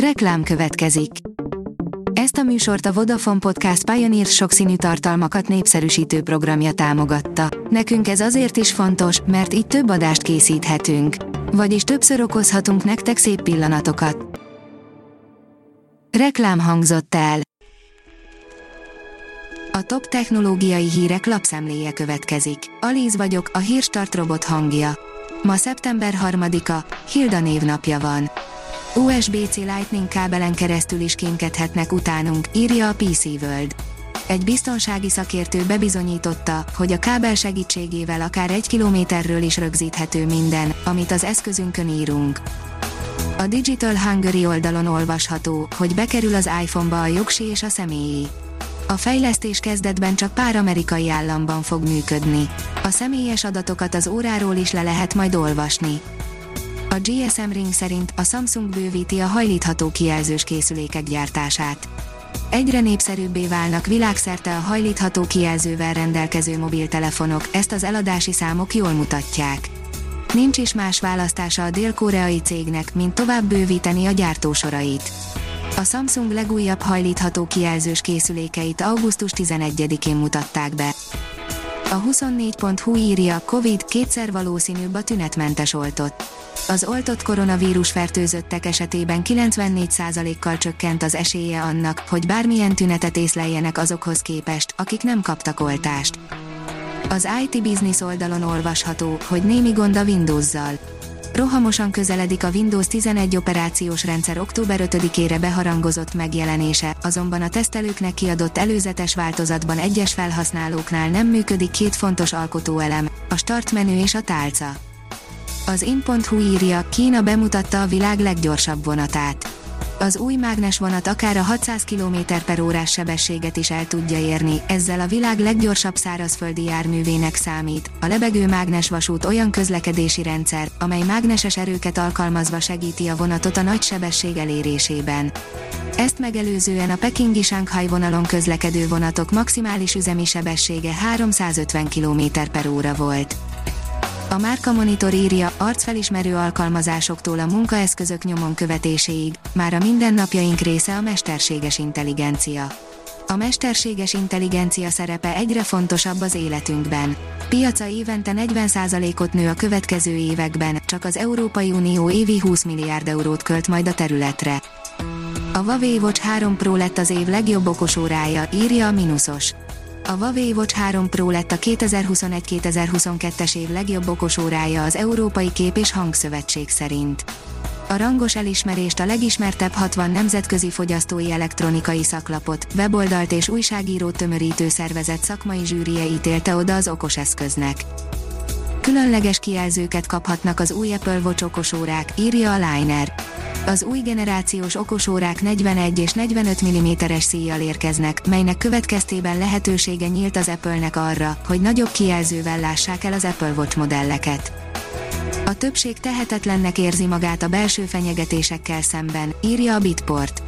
Reklám következik. Ezt a műsort a Vodafone Podcast Pioneer sokszínű tartalmakat népszerűsítő programja támogatta. Nekünk ez azért is fontos, mert így több adást készíthetünk. Vagyis többször okozhatunk nektek szép pillanatokat. Reklám hangzott el. A top technológiai hírek lapszemléje következik. Alíz vagyok, a hírstart robot hangja. Ma szeptember 3-a, Hilda névnapja van. USB-C Lightning kábelen keresztül is kémkedhetnek utánunk, írja a PC World. Egy biztonsági szakértő bebizonyította, hogy a kábel segítségével akár egy kilométerről is rögzíthető minden, amit az eszközünkön írunk. A Digital Hungary oldalon olvasható, hogy bekerül az iPhone-ba a jogsi és a személyi. A fejlesztés kezdetben csak pár amerikai államban fog működni. A személyes adatokat az óráról is le lehet majd olvasni. A GSM Ring szerint a Samsung bővíti a hajlítható kijelzős készülékek gyártását. Egyre népszerűbbé válnak világszerte a hajlítható kijelzővel rendelkező mobiltelefonok, ezt az eladási számok jól mutatják. Nincs is más választása a dél-koreai cégnek, mint tovább bővíteni a gyártósorait. A Samsung legújabb hajlítható kijelzős készülékeit augusztus 11-én mutatták be. A 24.hu írja, Covid kétszer valószínűbb a tünetmentes oltott. Az oltott koronavírus fertőzöttek esetében 94%-kal csökkent az esélye annak, hogy bármilyen tünetet észleljenek azokhoz képest, akik nem kaptak oltást. Az IT Business oldalon olvasható, hogy némi gond a Windows-zal. Rohamosan közeledik a Windows 11 operációs rendszer október 5-ére beharangozott megjelenése, azonban a tesztelőknek kiadott előzetes változatban egyes felhasználóknál nem működik két fontos alkotóelem, a start menü és a tálca. Az in.hu írja, Kína bemutatta a világ leggyorsabb vonatát. Az új mágnes vonat akár a 600 km per órás sebességet is el tudja érni, ezzel a világ leggyorsabb szárazföldi járművének számít. A lebegő mágnes vasút olyan közlekedési rendszer, amely mágneses erőket alkalmazva segíti a vonatot a nagy sebesség elérésében. Ezt megelőzően a pekingi Shanghai vonalon közlekedő vonatok maximális üzemi sebessége 350 km per óra volt. A Márka Monitor írja, arcfelismerő alkalmazásoktól a munkaeszközök nyomon követéséig, már a mindennapjaink része a mesterséges intelligencia. A mesterséges intelligencia szerepe egyre fontosabb az életünkben. Piaca évente 40%-ot nő a következő években, csak az Európai Unió évi 20 milliárd eurót költ majd a területre. A Huawei Watch 3 Pro lett az év legjobb okosórája, írja a Minusos. A Huawei Watch 3 Pro lett a 2021-2022-es év legjobb okosórája az Európai Kép és Hangszövetség szerint. A rangos elismerést a legismertebb 60 nemzetközi fogyasztói elektronikai szaklapot, weboldalt és újságírót tömörítő szervezet szakmai zsűrie ítélte oda az okos eszköznek. Különleges kijelzőket kaphatnak az új Apple Watch okosórák, írja a Liner az új generációs okosórák 41 és 45 mm-es szíjjal érkeznek, melynek következtében lehetősége nyílt az Apple-nek arra, hogy nagyobb kijelzővel lássák el az Apple Watch modelleket. A többség tehetetlennek érzi magát a belső fenyegetésekkel szemben, írja a Bitport.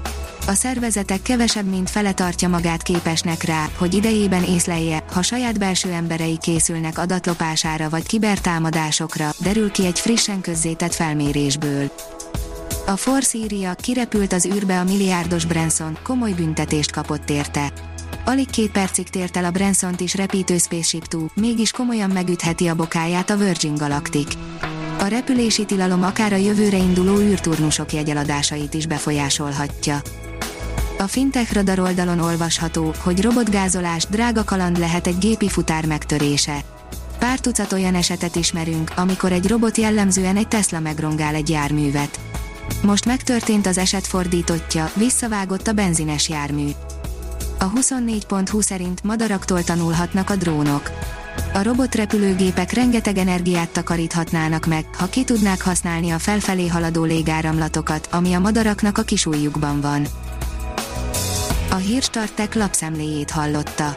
A szervezetek kevesebb mint fele tartja magát képesnek rá, hogy idejében észlelje, ha saját belső emberei készülnek adatlopására vagy kibertámadásokra, derül ki egy frissen közzétett felmérésből. A Force írja, kirepült az űrbe a milliárdos Branson, komoly büntetést kapott érte. Alig két percig tért el a branson is repítő Spaceship 2, mégis komolyan megütheti a bokáját a Virgin Galactic. A repülési tilalom akár a jövőre induló űrturnusok jegyeladásait is befolyásolhatja. A Fintech Radar oldalon olvasható, hogy robotgázolás drága kaland lehet egy gépi futár megtörése. Pár tucat olyan esetet ismerünk, amikor egy robot jellemzően egy Tesla megrongál egy járművet. Most megtörtént az eset fordítottja, visszavágott a benzines jármű. A 24.20 szerint madaraktól tanulhatnak a drónok. A robotrepülőgépek rengeteg energiát takaríthatnának meg, ha ki tudnák használni a felfelé haladó légáramlatokat, ami a madaraknak a kisújjukban van. A hírstartek lapszemléjét hallotta.